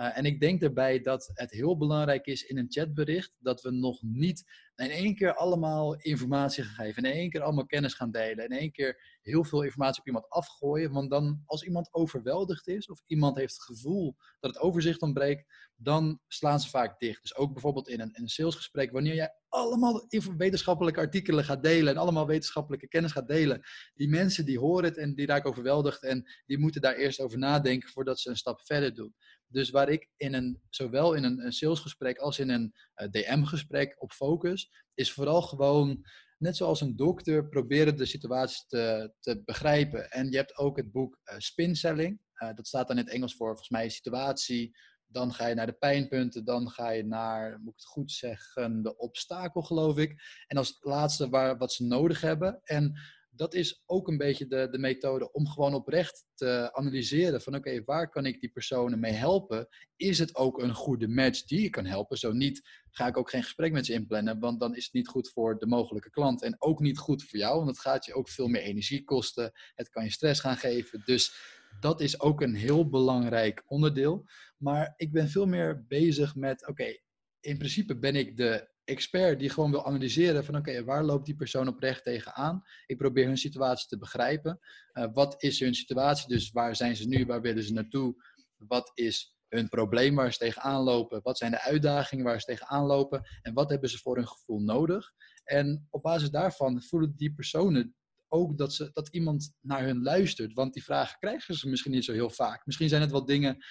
Uh, en ik denk daarbij dat het heel belangrijk is in een chatbericht dat we nog niet in één keer allemaal informatie gaan geven, in één keer allemaal kennis gaan delen, in één keer heel veel informatie op iemand afgooien. Want dan, als iemand overweldigd is of iemand heeft het gevoel dat het overzicht ontbreekt, dan slaan ze vaak dicht. Dus ook bijvoorbeeld in een, in een salesgesprek, wanneer jij allemaal wetenschappelijke artikelen gaat delen en allemaal wetenschappelijke kennis gaat delen, die mensen die horen het en die raken overweldigd en die moeten daar eerst over nadenken voordat ze een stap verder doen. Dus waar ik in een, zowel in een, salesgesprek als in een eh, DM-gesprek op focus, is vooral gewoon, net zoals een dokter, proberen de situatie te, te begrijpen. En je hebt ook het boek. Uh, dat staat dan in het Engels voor, volgens mij, situatie. Dan ga je naar de pijnpunten, dan ga je naar, moet ik het goed zeggen, de obstakel, geloof ik. En als laatste waar, wat ze nodig hebben. En dat is ook een beetje de, de methode om gewoon oprecht te analyseren van oké, waar kan ik die personen mee helpen? Is het ook een goede match die je kan helpen? Zo niet, ga ik ook geen gesprek met ze inplannen, want dan is het niet goed voor de mogelijke klant en ook niet goed voor jou, want het gaat je ook veel meer energie kosten. Het kan je stress gaan geven. Dus dat is ook een heel belangrijk onderdeel. Maar ik ben veel meer bezig met oké, in principe ben ik de expert die gewoon wil analyseren van oké, waar loopt die persoon oprecht tegenaan? Ik probeer hun situatie te begrijpen. Uh, wat is hun situatie? Dus waar zijn ze nu? Waar willen ze naartoe? Wat is hun probleem waar ze tegenaan lopen? Wat zijn de uitdagingen waar ze tegenaan lopen? En wat hebben ze voor hun gevoel nodig? En op basis daarvan voelen die personen ook dat, ze, dat iemand naar hun luistert. Want die vragen krijgen ze misschien niet zo heel vaak. Misschien zijn het wel dingen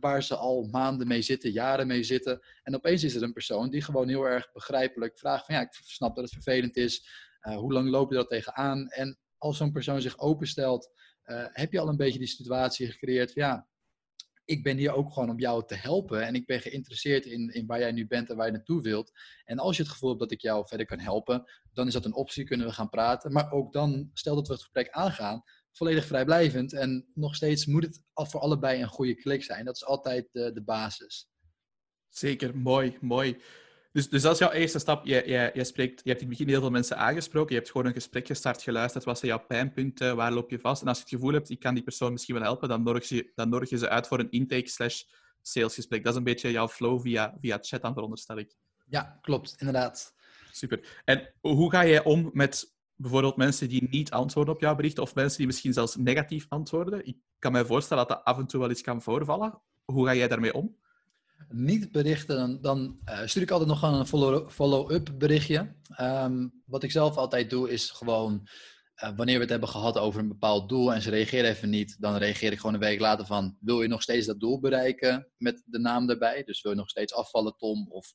waar ze al maanden mee zitten, jaren mee zitten. En opeens is er een persoon die gewoon heel erg begrijpelijk vraagt van ja, ik snap dat het vervelend is. Uh, hoe lang loop je dat tegenaan? En als zo'n persoon zich openstelt, uh, heb je al een beetje die situatie gecreëerd van ja, ik ben hier ook gewoon om jou te helpen. En ik ben geïnteresseerd in, in waar jij nu bent en waar je naartoe wilt. En als je het gevoel hebt dat ik jou verder kan helpen, dan is dat een optie, kunnen we gaan praten. Maar ook dan, stel dat we het gesprek aangaan, volledig vrijblijvend. En nog steeds moet het voor allebei een goede klik zijn. Dat is altijd de, de basis. Zeker, mooi, mooi. Dus, dus dat is jouw eerste stap. Je, je, je, spreekt, je hebt in het begin heel veel mensen aangesproken. Je hebt gewoon een gesprek gestart, geluisterd. Wat zijn jouw pijnpunten? Waar loop je vast? En als je het gevoel hebt, ik kan die persoon misschien wel helpen, dan nodig je, dan nodig je ze uit voor een intake slash salesgesprek. Dat is een beetje jouw flow via, via chat, dan veronderstel ik. Ja, klopt. Inderdaad. Super. En hoe ga jij om met bijvoorbeeld mensen die niet antwoorden op jouw berichten of mensen die misschien zelfs negatief antwoorden. Ik kan mij voorstellen dat dat af en toe wel eens kan voorvallen. Hoe ga jij daarmee om? Niet berichten, dan, dan uh, stuur ik altijd nog een follow-up berichtje. Um, wat ik zelf altijd doe, is gewoon uh, wanneer we het hebben gehad over een bepaald doel en ze reageren even niet, dan reageer ik gewoon een week later van: wil je nog steeds dat doel bereiken met de naam erbij? Dus wil je nog steeds afvallen, Tom? Of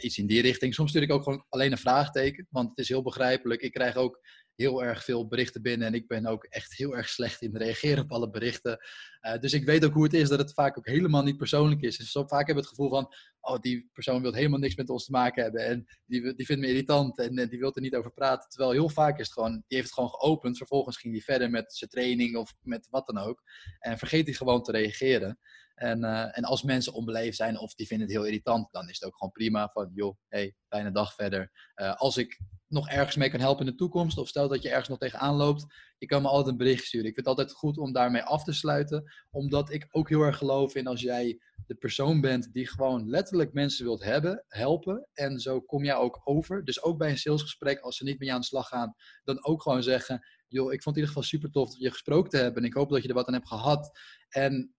iets in die richting. Soms stuur ik ook gewoon alleen een vraagteken, want het is heel begrijpelijk. Ik krijg ook heel erg veel berichten binnen en ik ben ook echt heel erg slecht in reageren op alle berichten. Uh, dus ik weet ook hoe het is dat het vaak ook helemaal niet persoonlijk is. Dus vaak heb ik het gevoel van, oh, die persoon wil helemaal niks met ons te maken hebben en die, die vindt me irritant en, en die wil er niet over praten. Terwijl heel vaak is het gewoon, die heeft het gewoon geopend, vervolgens ging die verder met zijn training of met wat dan ook en vergeet hij gewoon te reageren. En, uh, en als mensen onbeleefd zijn of die vinden het heel irritant, dan is het ook gewoon prima van, joh, hey, fijne dag verder. Uh, als ik nog ergens mee kan helpen in de toekomst, of stel dat je ergens nog tegenaan loopt, je kan me altijd een bericht sturen. Ik vind het altijd goed om daarmee af te sluiten, omdat ik ook heel erg geloof in als jij de persoon bent die gewoon letterlijk mensen wilt hebben, helpen, en zo kom jij ook over. Dus ook bij een salesgesprek, als ze niet met je aan de slag gaan, dan ook gewoon zeggen, joh, ik vond het in ieder geval super tof dat je gesproken te hebben en ik hoop dat je er wat aan hebt gehad. En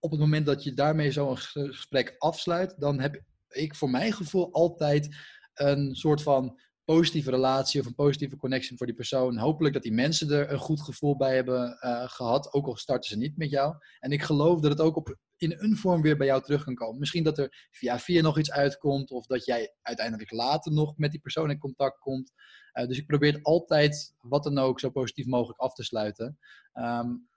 op het moment dat je daarmee zo'n gesprek afsluit, dan heb ik voor mijn gevoel altijd een soort van positieve relatie of een positieve connectie voor die persoon. Hopelijk dat die mensen er een goed gevoel bij hebben uh, gehad, ook al starten ze niet met jou. En ik geloof dat het ook op, in een vorm weer bij jou terug kan komen. Misschien dat er via via nog iets uitkomt, of dat jij uiteindelijk later nog met die persoon in contact komt. Uh, dus ik probeer altijd, wat dan ook, zo positief mogelijk af te sluiten. Um,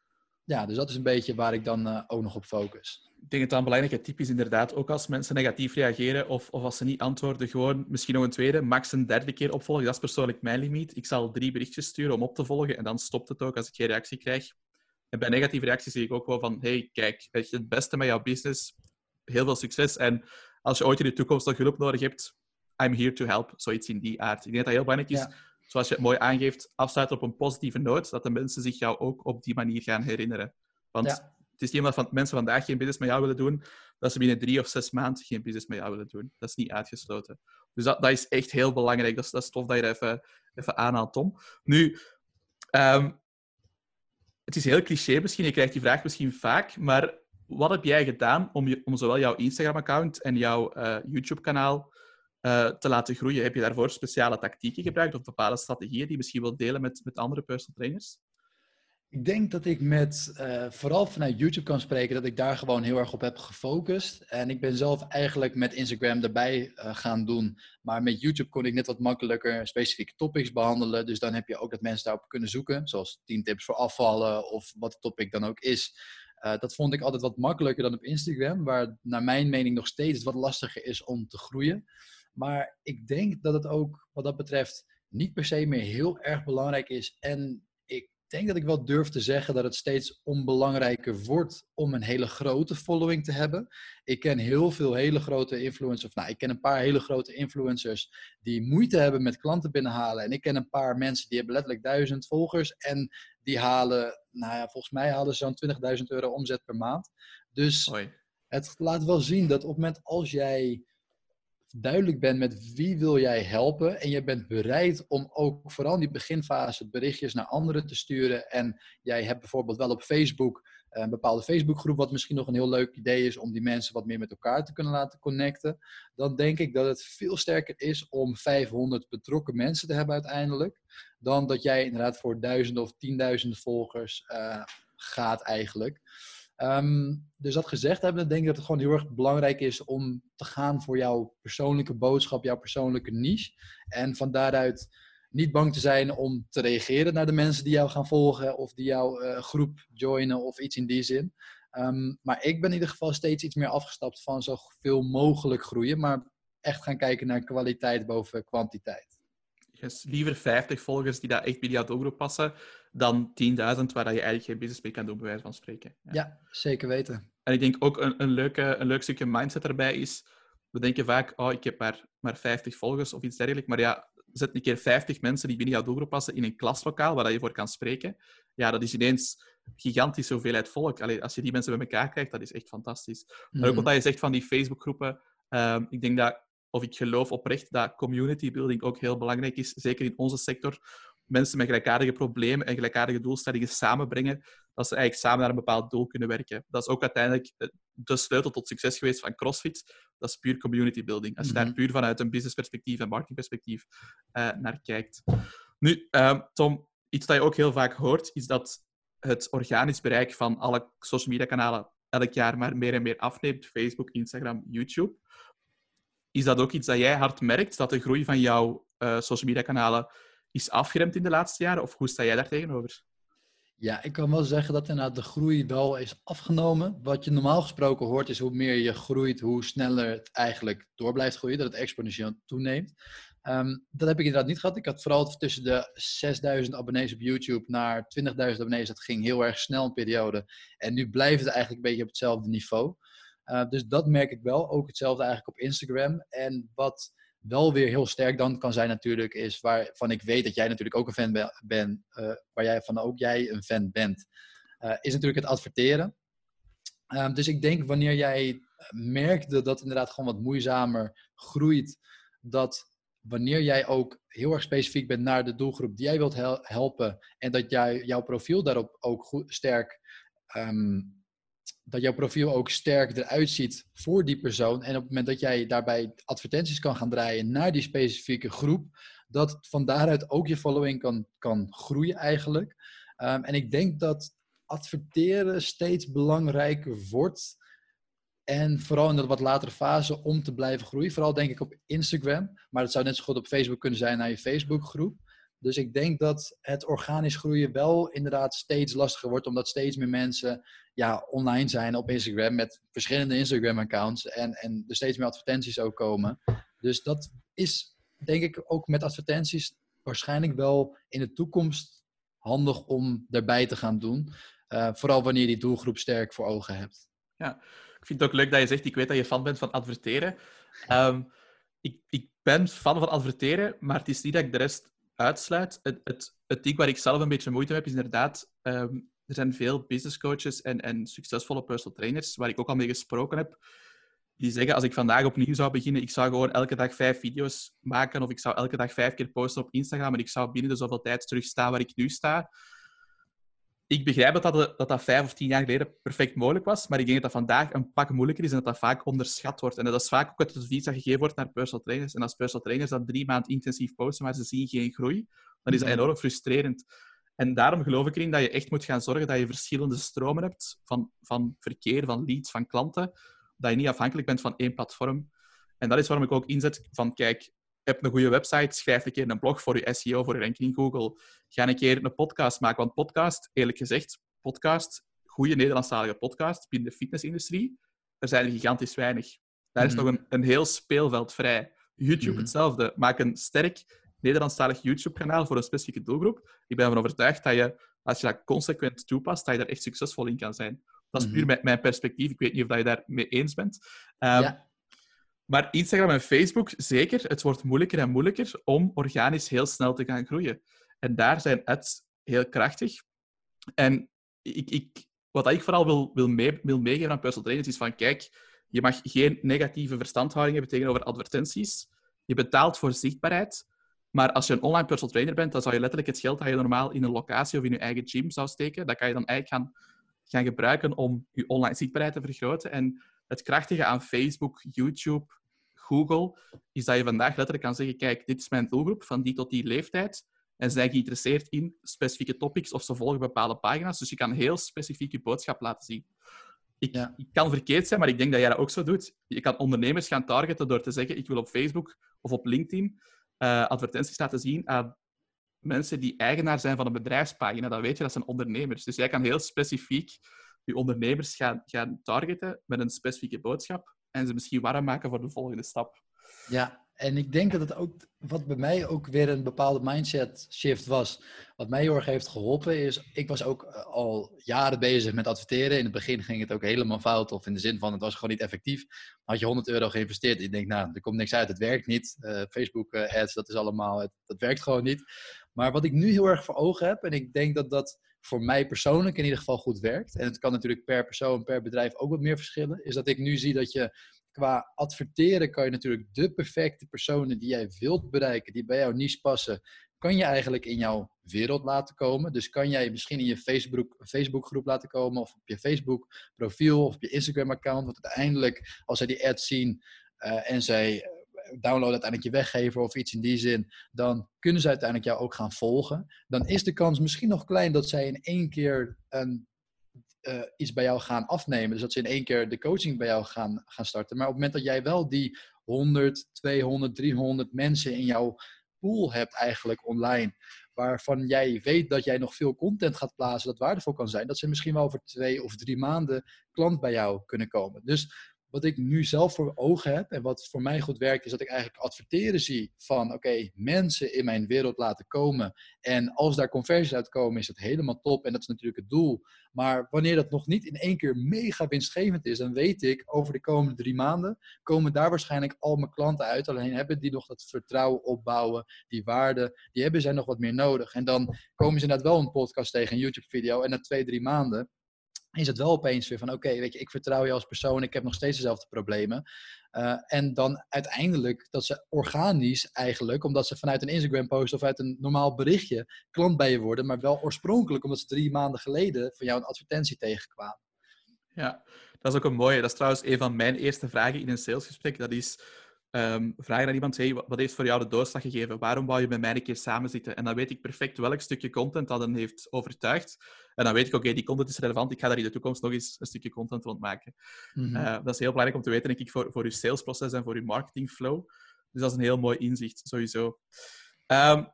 ja, dus dat is een beetje waar ik dan uh, ook nog op focus. Ik denk een belangrijke tip is inderdaad, ook als mensen negatief reageren of, of als ze niet antwoorden, gewoon misschien nog een tweede, max een derde keer opvolgen. Dat is persoonlijk mijn limiet. Ik zal drie berichtjes sturen om op te volgen en dan stopt het ook als ik geen reactie krijg. En bij negatieve reacties zie ik ook wel van, hey, kijk, weet je, het beste met jouw business, heel veel succes. En als je ooit in de toekomst nog hulp nodig hebt, I'm here to help. Zoiets in die aard. Ik denk dat dat heel belangrijk is, zoals je het mooi aangeeft, afsluiten op een positieve noot, dat de mensen zich jou ook op die manier gaan herinneren. Want het is niet omdat van, mensen vandaag geen business met jou willen doen, dat ze binnen drie of zes maanden geen business met jou willen doen. Dat is niet uitgesloten. Dus dat, dat is echt heel belangrijk. Dat is, dat is tof dat je even, even aanhaalt, Tom. Nu, um, het is heel cliché misschien, je krijgt die vraag misschien vaak, maar wat heb jij gedaan om, je, om zowel jouw Instagram-account en jouw uh, YouTube-kanaal uh, te laten groeien? Heb je daarvoor speciale tactieken gebruikt of bepaalde strategieën die je misschien wilt delen met, met andere personal trainers? Ik denk dat ik met, uh, vooral vanuit YouTube kan spreken, dat ik daar gewoon heel erg op heb gefocust. En ik ben zelf eigenlijk met Instagram erbij uh, gaan doen. Maar met YouTube kon ik net wat makkelijker specifieke topics behandelen. Dus dan heb je ook dat mensen daarop kunnen zoeken. Zoals 10 tips voor afvallen of wat het topic dan ook is. Dat vond ik altijd wat makkelijker dan op Instagram. Waar naar mijn mening nog steeds wat lastiger is om te groeien. Maar ik denk dat het ook wat dat betreft niet per se meer heel erg belangrijk is. En denk dat ik wel durf te zeggen dat het steeds onbelangrijker wordt om een hele grote following te hebben. Ik ken heel veel hele grote influencers, of nou, ik ken een paar hele grote influencers die moeite hebben met klanten binnenhalen. En ik ken een paar mensen die hebben letterlijk duizend volgers en die halen, nou ja, volgens mij halen ze zo'n 20.000 euro omzet per maand. Dus het laat wel zien dat op het moment als jij duidelijk bent met wie wil jij helpen en je bent bereid om ook vooral in die beginfase berichtjes naar anderen te sturen en jij hebt bijvoorbeeld wel op Facebook een bepaalde Facebookgroep wat misschien nog een heel leuk idee is om die mensen wat meer met elkaar te kunnen laten connecten, dan denk ik dat het veel sterker is om 500 betrokken mensen te hebben uiteindelijk, dan dat jij inderdaad voor duizenden of tienduizenden volgers uh, gaat eigenlijk. Um, dus dat gezegd hebben, denk ik dat het gewoon heel erg belangrijk is om te gaan voor jouw persoonlijke boodschap, jouw persoonlijke niche. En van daaruit niet bang te zijn om te reageren naar de mensen die jou gaan volgen of die jouw uh, groep joinen of iets in die zin. Um, maar ik ben in ieder geval steeds iets meer afgestapt van zoveel mogelijk groeien, maar echt gaan kijken naar kwaliteit boven kwantiteit. Yes, liever 50 volgers die daar echt bij jouw doelgroep passen, dan 10.000 waar je eigenlijk geen business mee kan doen, bij wijze van spreken. Ja, ja zeker weten. En ik denk ook een, een, leuke, een leuk stukje mindset erbij is, we denken vaak, oh, ik heb maar, maar 50 volgers of iets dergelijks, maar ja, zet een keer 50 mensen die binnen jouw doelgroep passen in een klaslokaal waar je voor kan spreken. Ja, dat is ineens gigantische hoeveelheid volk. Allee, als je die mensen bij elkaar krijgt, dat is echt fantastisch. Maar ook mhm. wat je zegt van die Facebookgroepen, um, ik denk dat, of ik geloof oprecht dat community building ook heel belangrijk is, zeker in onze sector, mensen met gelijkaardige problemen en gelijkaardige doelstellingen samenbrengen, dat ze eigenlijk samen naar een bepaald doel kunnen werken. Dat is ook uiteindelijk eh, de sleutel tot succes geweest van CrossFit. Dat is puur community building. Als je daar mhm. puur vanuit een businessperspectief en marketingperspectief uh, naar kijkt. Nu, uh, Tom, iets dat je ook heel vaak hoort, is dat het organisch bereik van alle social media kanalen elk jaar maar meer en meer afneemt. Facebook, Instagram, YouTube. Is dat ook iets dat jij hard merkt, dat de groei van jouw uh, social media kanalen is afgeremd in de laatste jaren? Of hoe sta jij daar tegenover? Ja, ik kan wel zeggen dat inderdaad de groei wel is afgenomen. Wat je normaal gesproken hoort is hoe meer je groeit, hoe sneller het eigenlijk door blijft groeien, dat het exponentieel toeneemt. Um, dat heb ik inderdaad niet gehad. Ik had vooral tussen de 6000 abonnees op YouTube naar 20.000 abonnees. Dat ging heel erg snel een periode. En nu blijft het eigenlijk een beetje op hetzelfde niveau. Uh, dus dat merk ik wel. Ook hetzelfde eigenlijk op Instagram. En wat wel weer heel sterk dan kan zijn natuurlijk, is waarvan ik weet dat jij natuurlijk ook een fan bent, uh, waar jij van ook jij een fan bent, uh, is natuurlijk het adverteren. Um, dus ik denk wanneer jij merkte dat inderdaad gewoon wat moeizamer groeit, dat wanneer jij ook heel erg specifiek bent naar de doelgroep die jij wilt helpen en dat jij, jouw profiel daarop ook goed, sterk um, dat jouw profiel ook sterk eruit ziet voor die persoon. En op het moment dat jij daarbij advertenties kan gaan draaien naar die specifieke groep, dat van daaruit ook je following kan, kan groeien eigenlijk. Um, en ik denk dat adverteren steeds belangrijker wordt. En vooral in de wat latere fase om te blijven groeien. Vooral denk ik op Instagram. Maar het zou net zo goed op Facebook kunnen zijn naar je Facebookgroep. Dus ik denk dat het organisch groeien wel inderdaad steeds lastiger wordt, omdat steeds meer mensen ja, online zijn op Instagram met verschillende Instagram-accounts en, en er steeds meer advertenties ook komen. Dus dat is denk ik ook met advertenties waarschijnlijk wel in de toekomst handig om erbij te gaan doen. Uh, vooral wanneer je die doelgroep sterk voor ogen hebt. Ja, ik vind het ook leuk dat je zegt, ik weet dat je fan bent van adverteren. Um, ik, ik ben fan van adverteren, maar het is niet dat ik de rest uitsluit. Het, het, het ding waar ik zelf een beetje moeite mee heb, is inderdaad... Um, er zijn veel business coaches en, en succesvolle personal trainers, waar ik ook al mee gesproken heb, die zeggen, als ik vandaag opnieuw zou beginnen, ik zou gewoon elke dag vijf video's maken of ik zou elke dag vijf keer posten op Instagram en ik zou binnen de zoveel tijd terug staan waar ik nu sta. Ik begrijp dat dat, dat dat vijf of tien jaar geleden perfect mogelijk was, maar ik denk dat dat vandaag een pak moeilijker is en dat dat vaak onderschat wordt. En dat is vaak ook het advies dat gegeven wordt naar personal trainers. En als personal trainers dat drie maanden intensief posten, maar ze zien geen groei, dan is dat mhm. enorm frustrerend. En daarom geloof ik erin dat je echt moet gaan zorgen dat je verschillende stromen hebt van, van verkeer, van leads, van klanten, dat je niet afhankelijk bent van één platform. En dat is waarom ik ook inzet van, kijk, hebt een goede website, schrijf een keer een blog voor je SEO, voor je ranking in Google. Ga een keer een podcast maken, want podcast, eerlijk gezegd, podcast, goede Nederlandstalige podcast binnen de fitnessindustrie, er zijn er gigantisch weinig. Daar is mm. nog een, een heel speelveld vrij. YouTube mhm. hetzelfde. Maak een sterk Nederlandstalig YouTube-kanaal voor een specifieke doelgroep. Ik ben ervan overtuigd dat je, als je dat consequent toepast, dat je daar echt succesvol in kan zijn. Dat is puur mhm. mijn, perspectief. Ik weet niet of je daar mee eens bent. Um, ja. Maar Instagram en Facebook, zeker. Het wordt moeilijker en moeilijker om organisch heel snel te gaan groeien. En daar zijn ads heel krachtig. En ik, ik, wat ik vooral wil, wil, mee, meegeven aan personal trainers is van, kijk, je mag geen negatieve verstandhouding hebben tegenover advertenties. Je betaalt voor zichtbaarheid. Maar als je een online personal trainer bent, dan zou je letterlijk het geld dat je normaal in een locatie of in je eigen gym zou steken, dat kan je dan eigenlijk gaan gaan gebruiken om je online zichtbaarheid te vergroten. En het krachtige aan Facebook, YouTube, Google, is dat je vandaag letterlijk kan zeggen, kijk, dit is mijn doelgroep van die tot die leeftijd. En zijn geïnteresseerd in specifieke topics of ze volgen bepaalde pagina's. Dus je kan heel specifiek je boodschap laten zien. Ik, ik, kan verkeerd zijn, maar ik denk dat jij dat ook zo doet. Je kan ondernemers gaan targeten door te zeggen, ik wil op Facebook of op LinkedIn uh, advertenties laten zien aan mensen die eigenaar zijn van een bedrijfspagina, dan weet je dat zijn ondernemers. Dus jij kan heel specifiek je ondernemers gaan, gaan targeten met een specifieke boodschap en ze misschien warm maken voor de volgende stap. Ja, en ik denk dat het ook, wat bij mij ook weer een bepaalde mindset shift was, wat mij heel erg heeft geholpen, is, ik was ook eh, al jaren bezig met adverteren. In het begin ging het ook helemaal fout, of in de zin van het was gewoon niet effectief. Had je 100 euro geïnvesteerd, ik denk, nou, er komt niks uit, het werkt niet. Uh, Facebook uh, ads, dat is allemaal, dat werkt gewoon niet. Maar wat ik nu heel erg voor ogen heb, en ik denk dat dat voor mij persoonlijk in ieder geval goed werkt, en het kan natuurlijk per persoon, per bedrijf ook wat meer verschillen, is dat ik nu zie dat je qua adverteren kan je natuurlijk de perfecte personen die jij wilt bereiken, die bij jouw niche passen, kan je eigenlijk in jouw wereld laten komen. Dus kan jij misschien in je Facebook, Facebook groep laten komen of op je Facebook profiel of op je Instagram account. Want uiteindelijk als zij die ads zien uh, en zij download uiteindelijk je weggever of iets in die zin, dan kunnen ze uiteindelijk jou ook gaan volgen. Dan is de kans misschien nog klein dat zij in één keer een, uh, iets bij jou gaan afnemen. Dus dat ze in één keer de coaching bij jou gaan, gaan starten. Maar op het moment dat jij wel die 100, 200, 300 mensen in jouw pool hebt eigenlijk online, waarvan jij weet dat jij nog veel content gaat plaatsen dat waardevol kan zijn, dat ze misschien wel over twee of drie maanden klant bij jou kunnen komen. Dus wat ik nu zelf voor ogen heb en wat voor mij goed werkt, is dat ik eigenlijk adverteren zie van oké, mensen in mijn wereld laten komen. En als daar conversies uitkomen, is het helemaal top. En dat is natuurlijk het doel. Maar wanneer dat nog niet in één keer mega winstgevend is, dan weet ik over de komende drie maanden komen daar waarschijnlijk al mijn klanten uit. Alleen hebben die nog dat vertrouwen opbouwen, die waarde, die hebben zij nog wat meer nodig. En dan komen ze inderdaad wel een podcast tegen, een YouTube-video. En na twee, drie maanden is het wel opeens weer van oké, weet je, ik vertrouw je als persoon, ik heb nog steeds dezelfde problemen. Uh, en dan uiteindelijk dat ze organisch eigenlijk, omdat ze vanuit een Instagram post of uit een normaal berichtje klant bij je worden, maar wel oorspronkelijk omdat ze drie maanden geleden van jou een advertentie tegenkwamen. Ja, dat is ook een mooie. Dat is trouwens een van mijn eerste vragen in een salesgesprek. Dat is, um, vragen aan iemand, hey, wat heeft voor jou de doorslag gegeven? Waarom wou je met mij een keer samen zitten? En dan weet ik perfect welk stukje content dat hem heeft overtuigd. En dan weet ik, oké, die content is relevant, ik ga daar in de toekomst nog eens een stukje content rond maken. Mhm. Eh, dat is heel belangrijk om te weten, denk ik, voor, voor je salesproces en voor je marketingflow. Dus dat is een heel mooi inzicht, sowieso. Um,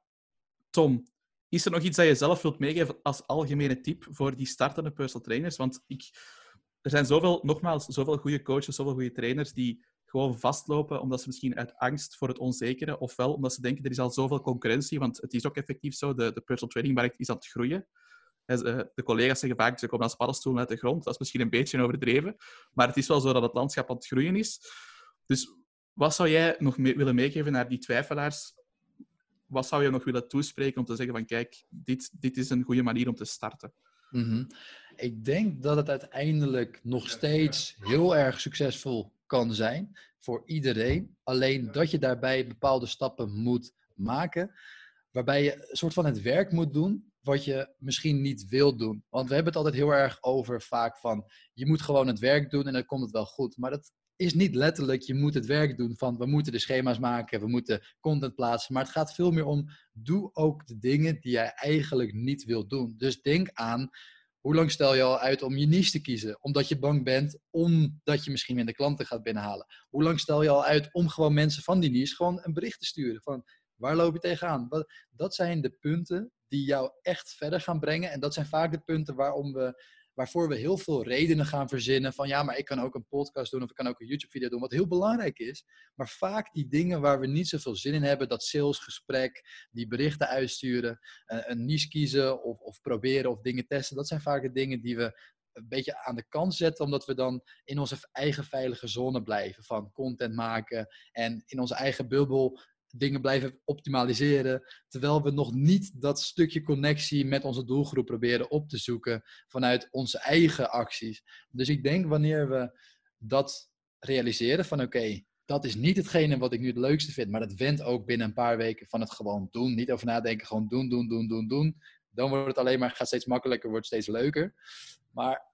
Tom, is er nog iets dat je zelf wilt meegeven als algemene tip voor die startende personal trainers? Want ik, er zijn zoveel, nogmaals, zoveel goede coaches, zoveel goede trainers die gewoon vastlopen omdat ze misschien uit angst voor het onzekere, ofwel omdat ze denken er is al zoveel concurrentie, want het is ook effectief zo, de, de personal training markt is aan het groeien. Eh, de collega's zeggen vaak, ze komen als paddenstoelen uit de grond. Dat is misschien een beetje overdreven, maar het is wel zo dat het landschap aan het groeien is. Dus wat zou jij nog willen meegeven naar die twijfelaars? Wat zou je nog willen toespreken om te zeggen van, kijk, dit, dit is een goede manier om te starten? Mhm. Ik denk dat het uiteindelijk nog steeds heel erg succesvol kan zijn voor iedereen. Alleen dat je daarbij bepaalde stappen moet maken, waarbij je een soort van het werk moet doen wat je misschien niet wilt doen. Want we hebben het altijd heel erg over vaak van je moet gewoon het werk doen en dan komt het wel goed. Maar dat is niet letterlijk je moet het werk doen van we moeten de schema's maken, we moeten content plaatsen. Maar het gaat veel meer om doe ook de dingen die jij eigenlijk niet wilt doen. Dus denk aan hoe lang stel je al uit om je niche te kiezen? Omdat je bang bent, omdat je misschien minder klanten gaat binnenhalen. Hoe lang stel je al uit om gewoon mensen van die niche gewoon een bericht te sturen? Van waar loop je tegenaan? Dat zijn de punten die jou echt verder gaan brengen. En dat zijn vaak de punten waarom we, waarvoor we heel veel redenen gaan verzinnen. Van ja, maar ik kan ook een podcast doen of ik kan ook een YouTube-video doen. Wat heel belangrijk is. Maar vaak die dingen waar we niet zoveel zin in hebben. Dat salesgesprek, die berichten uitsturen, een niche kiezen of, of proberen of dingen testen. Dat zijn vaak de dingen die we een beetje aan de kant zetten, omdat we dan in onze eigen veilige zone blijven van content maken en in onze eigen bubbel dingen blijven optimaliseren, terwijl we nog niet dat stukje connectie met onze doelgroep proberen op te zoeken vanuit onze eigen acties. Dus ik denk wanneer we dat realiseren van oké, dat is niet hetgene wat ik nu het leukste vind, maar dat went ook binnen een paar weken van het gewoon doen. Niet over nadenken, gewoon doen, doen, doen, doen, doen. Dan wordt het alleen maar, gaat steeds makkelijker, wordt steeds leuker. Maar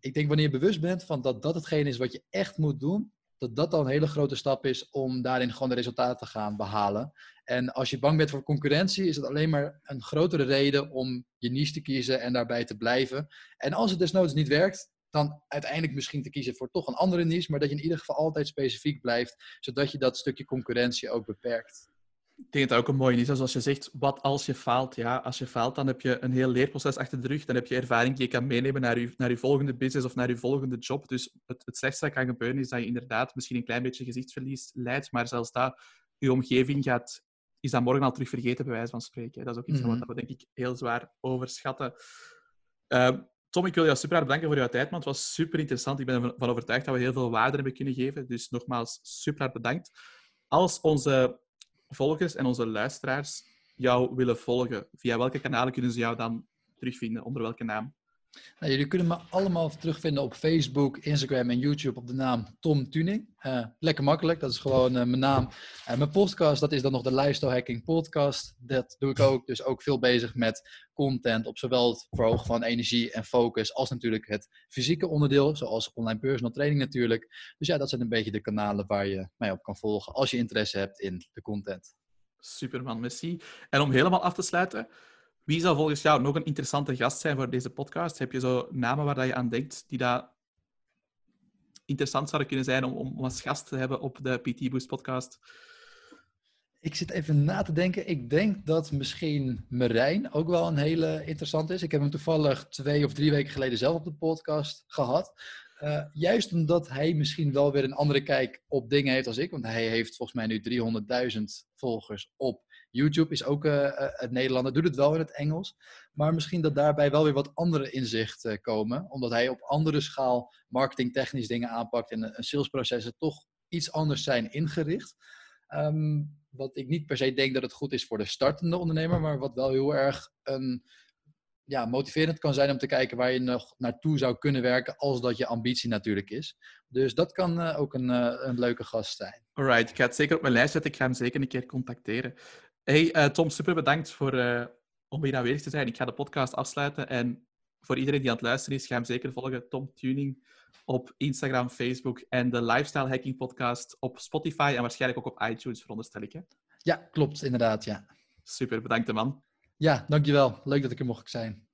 ik denk wanneer je bewust bent van dat dat hetgene is wat je echt moet doen, dat dat dan een hele grote stap is om daarin gewoon de resultaten te gaan behalen. En als je bang bent voor concurrentie, is het alleen maar een grotere reden om je niche te kiezen en daarbij te blijven. En als het desnoods niet werkt, dan uiteindelijk misschien te kiezen voor toch een andere niche, maar dat je in ieder geval altijd specifiek blijft, zodat je dat stukje concurrentie ook beperkt. Ik denk dat het ook een mooie is. Als je zegt, wat als je faalt? Ja, als je faalt, dan heb je een heel leerproces achter de rug. Dan heb je ervaring die je kan meenemen naar je, naar je volgende business of naar je volgende job. Dus het, het slechtste dat kan gebeuren is dat je inderdaad misschien een klein beetje gezichtsverlies leidt. Maar zelfs dat, je omgeving gaat, is dat morgen al terug vergeten, bij wijze van spreken. Dat is ook iets mm wat we denk ik heel zwaar overschatten. Uh, Tom, ik wil jou super hard bedanken voor jouw tijd, man. Het was super interessant. Ik ben ervan overtuigd dat we heel veel waarde hebben kunnen geven. Dus nogmaals, super hard bedankt. Als onze volgers en onze luisteraars jou willen volgen, via welke kanalen kunnen ze jou dan terugvinden? Onder welke naam? Nou, jullie kunnen me allemaal terugvinden op Facebook, Instagram en YouTube op de naam Tom Tuning. Uh, lekker makkelijk, dat is gewoon uh, mijn naam. Uh, mijn podcast, dat is dan nog de Lifestyle Hacking Podcast. Dat doe ik ook, dus ook veel bezig met content op zowel het verhogen van energie en focus als natuurlijk het fysieke onderdeel, zoals online personal training natuurlijk. Dus ja, dat zijn een beetje de kanalen waar je mij op kan volgen als je interesse hebt in de content. Superman, merci. En om helemaal af te sluiten, wie zou volgens jou nog een interessante gast zijn voor deze podcast? Heb je zo namen waar je aan denkt die daar interessant zouden kunnen zijn om, als gast te hebben op de PT Boost podcast? Ik zit even na te denken. Ik denk dat misschien Marijn ook wel een hele interessante is. Ik heb hem toevallig twee of drie weken geleden zelf op de podcast gehad. Uh, juist omdat hij misschien wel weer een andere kijk op dingen heeft als ik. Want hij heeft volgens mij nu 300.000 volgers op YouTube is ook uh, het Nederlander, doet het wel in het Engels. Maar misschien dat daarbij wel weer wat andere inzichten komen. Omdat hij op andere schaal marketingtechnisch dingen aanpakt en, salesprocessen toch iets anders zijn ingericht. Um, wat ik niet per se denk dat het goed is voor de startende ondernemer, maar wat wel heel erg een, ja, motiverend kan zijn om te kijken waar je nog naartoe zou kunnen werken, als dat je ambitie natuurlijk is. Dus dat kan ook een, een leuke gast zijn. Alright, ik ga het zeker op mijn lijst zetten. Ik ga hem zeker een keer contacteren. Hey uh, Tom, super bedankt voor, uh, om hier aanwezig te zijn. Ik ga de podcast afsluiten en voor iedereen die aan het luisteren is, ga hem zeker volgen. Tom Tuning op Instagram, Facebook en de Lifestyle Hacking Podcast op Spotify en waarschijnlijk ook op iTunes, veronderstel ik. Hè? Ja, klopt, inderdaad, ja. Super, bedankt man. Ja, dankjewel. Leuk dat ik er mocht zijn.